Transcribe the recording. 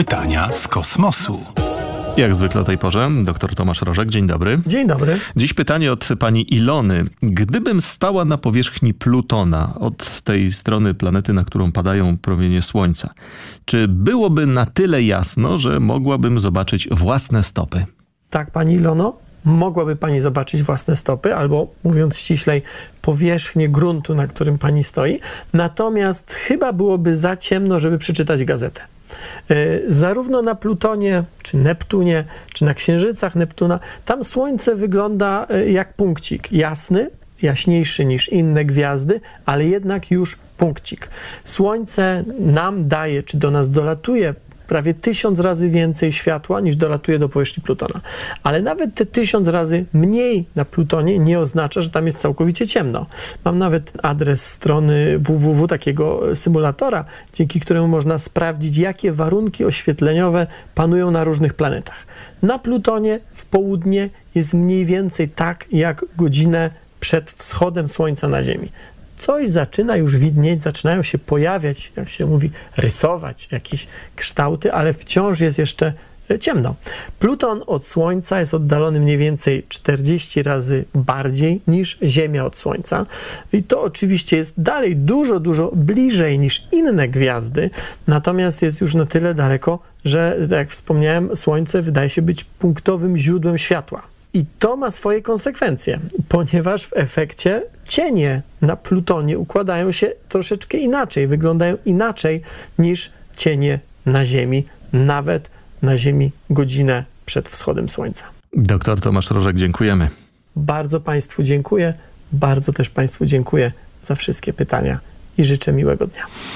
Pytania z kosmosu. Jak zwykle o tej porze, dr Tomasz Rożek, dzień dobry. Dzień dobry. Dziś pytanie od pani Ilony. Gdybym stała na powierzchni Plutona, od tej strony planety, na którą padają promienie Słońca, czy byłoby na tyle jasno, że mogłabym zobaczyć własne stopy? Tak, pani Ilono, mogłaby pani zobaczyć własne stopy, albo mówiąc ściślej, powierzchnię gruntu, na którym pani stoi. Natomiast chyba byłoby za ciemno, żeby przeczytać gazetę. Y, zarówno na Plutonie, czy Neptunie, czy na księżycach Neptuna, tam Słońce wygląda y, jak punkcik. Jasny, jaśniejszy niż inne gwiazdy, ale jednak już punkcik. Słońce nam daje, czy do nas dolatuje prawie tysiąc razy więcej światła niż dolatuje do powierzchni Plutona. Ale nawet te tysiąc razy mniej na Plutonie nie oznacza, że tam jest całkowicie ciemno. Mam nawet adres strony www takiego symulatora, dzięki któremu można sprawdzić, jakie warunki oświetleniowe panują na różnych planetach. Na Plutonie w południe jest mniej więcej tak jak godzinę przed wschodem Słońca na Ziemi coś zaczyna już widnieć, zaczynają się pojawiać, jak się mówi, rysować jakieś kształty, ale wciąż jest jeszcze e, ciemno. Pluton od Słońca jest oddalony mniej więcej 40 razy bardziej niż Ziemia od Słońca. I to oczywiście jest dalej dużo, dużo bliżej niż inne gwiazdy, natomiast jest już na tyle daleko, że, tak jak wspomniałem, Słońce wydaje się być punktowym źródłem światła. I to ma swoje konsekwencje, ponieważ w efekcie cienie na Plutonie układają się troszeczkę inaczej, wyglądają inaczej niż cienie na Ziemi, nawet na Ziemi godzinę przed wschodem Słońca. Doktor Tomasz Rożek, dziękujemy. Bardzo Państwu dziękuję, bardzo też Państwu dziękuję za wszystkie pytania i życzę miłego dnia.